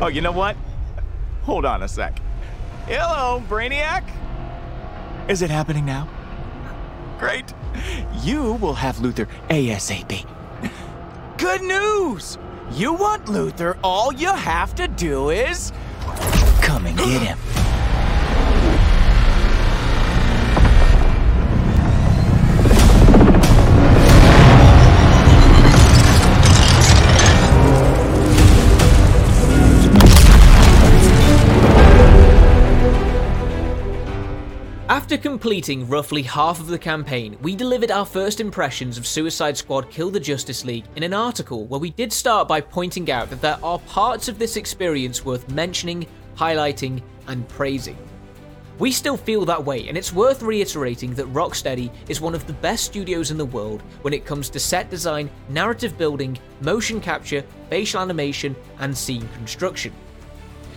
Oh, you know what? Hold on a sec. Hello, Brainiac? Is it happening now? Great. You will have Luthor ASAP. Good news! You want Luthor, all you have to do is. Come and get him. After completing roughly half of the campaign, we delivered our first impressions of Suicide Squad Kill the Justice League in an article where we did start by pointing out that there are parts of this experience worth mentioning, highlighting, and praising. We still feel that way, and it's worth reiterating that Rocksteady is one of the best studios in the world when it comes to set design, narrative building, motion capture, facial animation, and scene construction.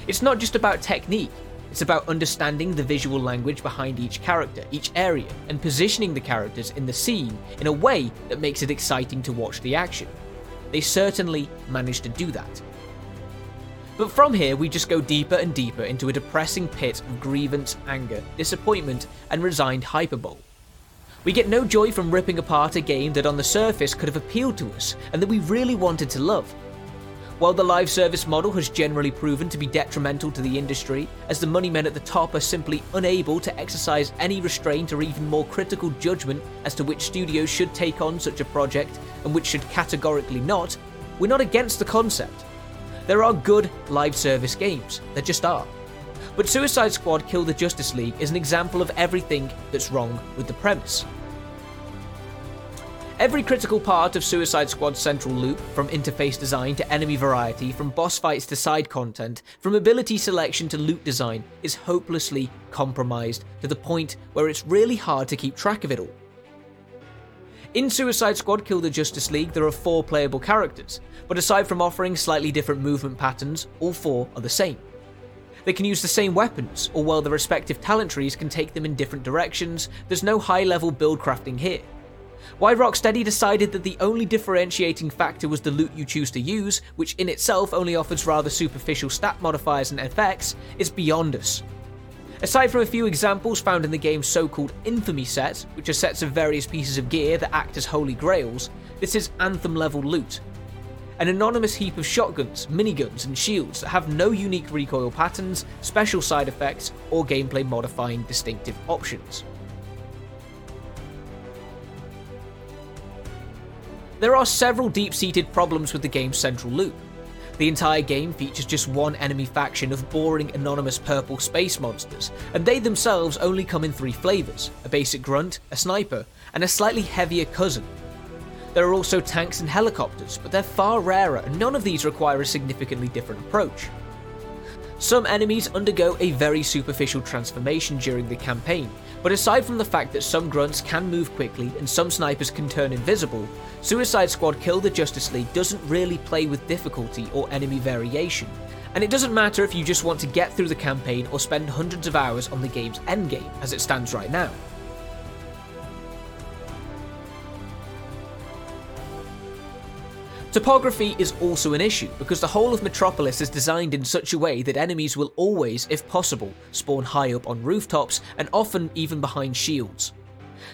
It's not just about technique, it's about understanding the visual language behind each character, each area, and positioning the characters in the scene in a way that makes it exciting to watch the action. They certainly managed to do that. But from here, we just go deeper and deeper into a depressing pit of grievance, anger, disappointment, and resigned hyperbole. We get no joy from ripping apart a game that on the surface could have appealed to us and that we really wanted to love. While the live service model has generally proven to be detrimental to the industry, as the money men at the top are simply unable to exercise any restraint or even more critical judgment as to which studios should take on such a project and which should categorically not, we're not against the concept. There are good live service games, there just are. But Suicide Squad Kill the Justice League is an example of everything that's wrong with the premise. Every critical part of Suicide Squad's central loop, from interface design to enemy variety, from boss fights to side content, from ability selection to loot design, is hopelessly compromised to the point where it's really hard to keep track of it all. In Suicide Squad Kill the Justice League, there are four playable characters, but aside from offering slightly different movement patterns, all four are the same. They can use the same weapons, or while their respective talent trees can take them in different directions, there's no high level build crafting here. Why Rocksteady decided that the only differentiating factor was the loot you choose to use, which in itself only offers rather superficial stat modifiers and effects, is beyond us. Aside from a few examples found in the game's so called Infamy set, which are sets of various pieces of gear that act as holy grails, this is Anthem level loot. An anonymous heap of shotguns, miniguns, and shields that have no unique recoil patterns, special side effects, or gameplay modifying distinctive options. There are several deep seated problems with the game's central loop. The entire game features just one enemy faction of boring, anonymous purple space monsters, and they themselves only come in three flavours a basic grunt, a sniper, and a slightly heavier cousin. There are also tanks and helicopters, but they're far rarer, and none of these require a significantly different approach. Some enemies undergo a very superficial transformation during the campaign, but aside from the fact that some grunts can move quickly and some snipers can turn invisible, Suicide Squad Kill the Justice League doesn't really play with difficulty or enemy variation. And it doesn't matter if you just want to get through the campaign or spend hundreds of hours on the game's endgame, as it stands right now. Topography is also an issue because the whole of Metropolis is designed in such a way that enemies will always, if possible, spawn high up on rooftops and often even behind shields.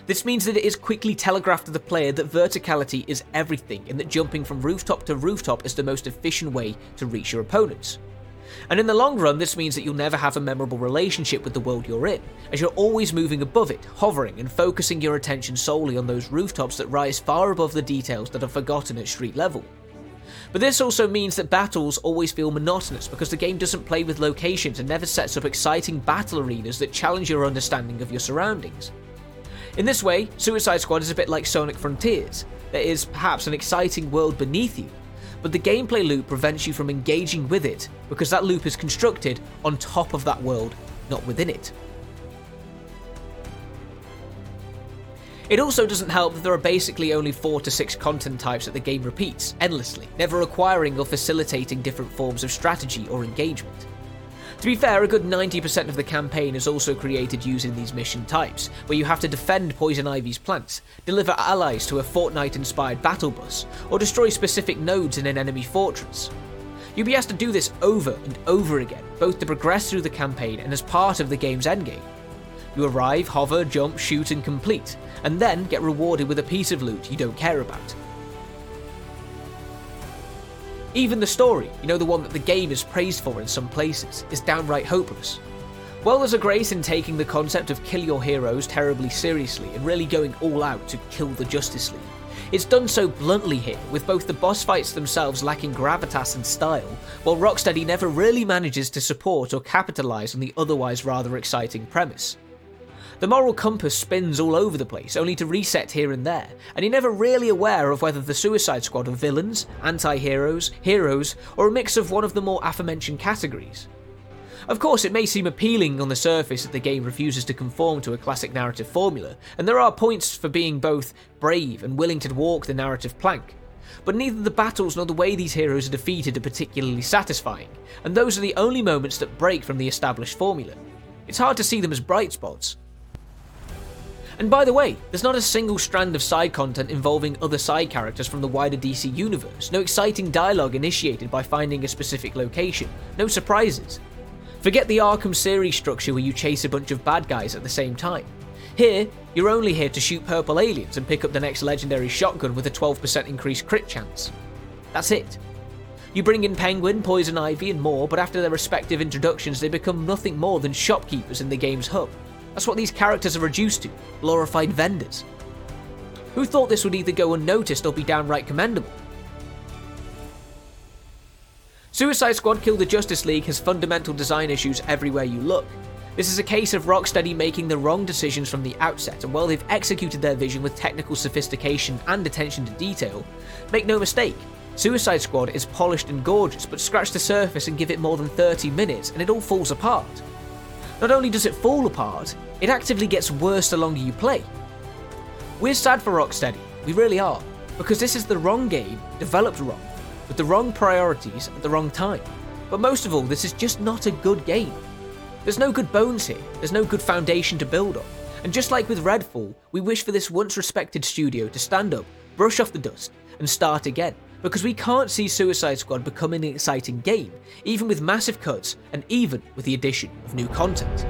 This means that it is quickly telegraphed to the player that verticality is everything and that jumping from rooftop to rooftop is the most efficient way to reach your opponents. And in the long run, this means that you'll never have a memorable relationship with the world you're in, as you're always moving above it, hovering and focusing your attention solely on those rooftops that rise far above the details that are forgotten at street level. But this also means that battles always feel monotonous because the game doesn't play with locations and never sets up exciting battle arenas that challenge your understanding of your surroundings. In this way, Suicide Squad is a bit like Sonic Frontiers. There is perhaps an exciting world beneath you, but the gameplay loop prevents you from engaging with it because that loop is constructed on top of that world, not within it. It also doesn't help that there are basically only 4 to 6 content types that the game repeats, endlessly, never requiring or facilitating different forms of strategy or engagement. To be fair, a good 90% of the campaign is also created using these mission types, where you have to defend Poison Ivy's plants, deliver allies to a Fortnite inspired battle bus, or destroy specific nodes in an enemy fortress. You'll be asked to do this over and over again, both to progress through the campaign and as part of the game's endgame. You arrive, hover, jump, shoot, and complete, and then get rewarded with a piece of loot you don't care about. Even the story, you know the one that the game is praised for in some places, is downright hopeless. Well, there's a grace in taking the concept of kill your heroes terribly seriously and really going all out to kill the Justice League, it's done so bluntly here, with both the boss fights themselves lacking gravitas and style, while Rocksteady never really manages to support or capitalise on the otherwise rather exciting premise. The moral compass spins all over the place, only to reset here and there, and you're never really aware of whether the Suicide Squad are villains, anti heroes, heroes, or a mix of one of the more aforementioned categories. Of course, it may seem appealing on the surface that the game refuses to conform to a classic narrative formula, and there are points for being both brave and willing to walk the narrative plank. But neither the battles nor the way these heroes are defeated are particularly satisfying, and those are the only moments that break from the established formula. It's hard to see them as bright spots, and by the way, there's not a single strand of side content involving other side characters from the wider DC universe, no exciting dialogue initiated by finding a specific location, no surprises. Forget the Arkham series structure where you chase a bunch of bad guys at the same time. Here, you're only here to shoot purple aliens and pick up the next legendary shotgun with a 12% increased crit chance. That's it. You bring in Penguin, Poison Ivy, and more, but after their respective introductions, they become nothing more than shopkeepers in the game's hub. That's what these characters are reduced to glorified vendors. Who thought this would either go unnoticed or be downright commendable? Suicide Squad Kill the Justice League has fundamental design issues everywhere you look. This is a case of Rocksteady making the wrong decisions from the outset, and while they've executed their vision with technical sophistication and attention to detail, make no mistake, Suicide Squad is polished and gorgeous, but scratch the surface and give it more than 30 minutes and it all falls apart. Not only does it fall apart, it actively gets worse the longer you play. We're sad for Rocksteady, we really are, because this is the wrong game, developed wrong, with the wrong priorities at the wrong time. But most of all, this is just not a good game. There's no good bones here, there's no good foundation to build on. And just like with Redfall, we wish for this once respected studio to stand up, brush off the dust, and start again because we can't see Suicide Squad becoming an exciting game, even with massive cuts and even with the addition of new content.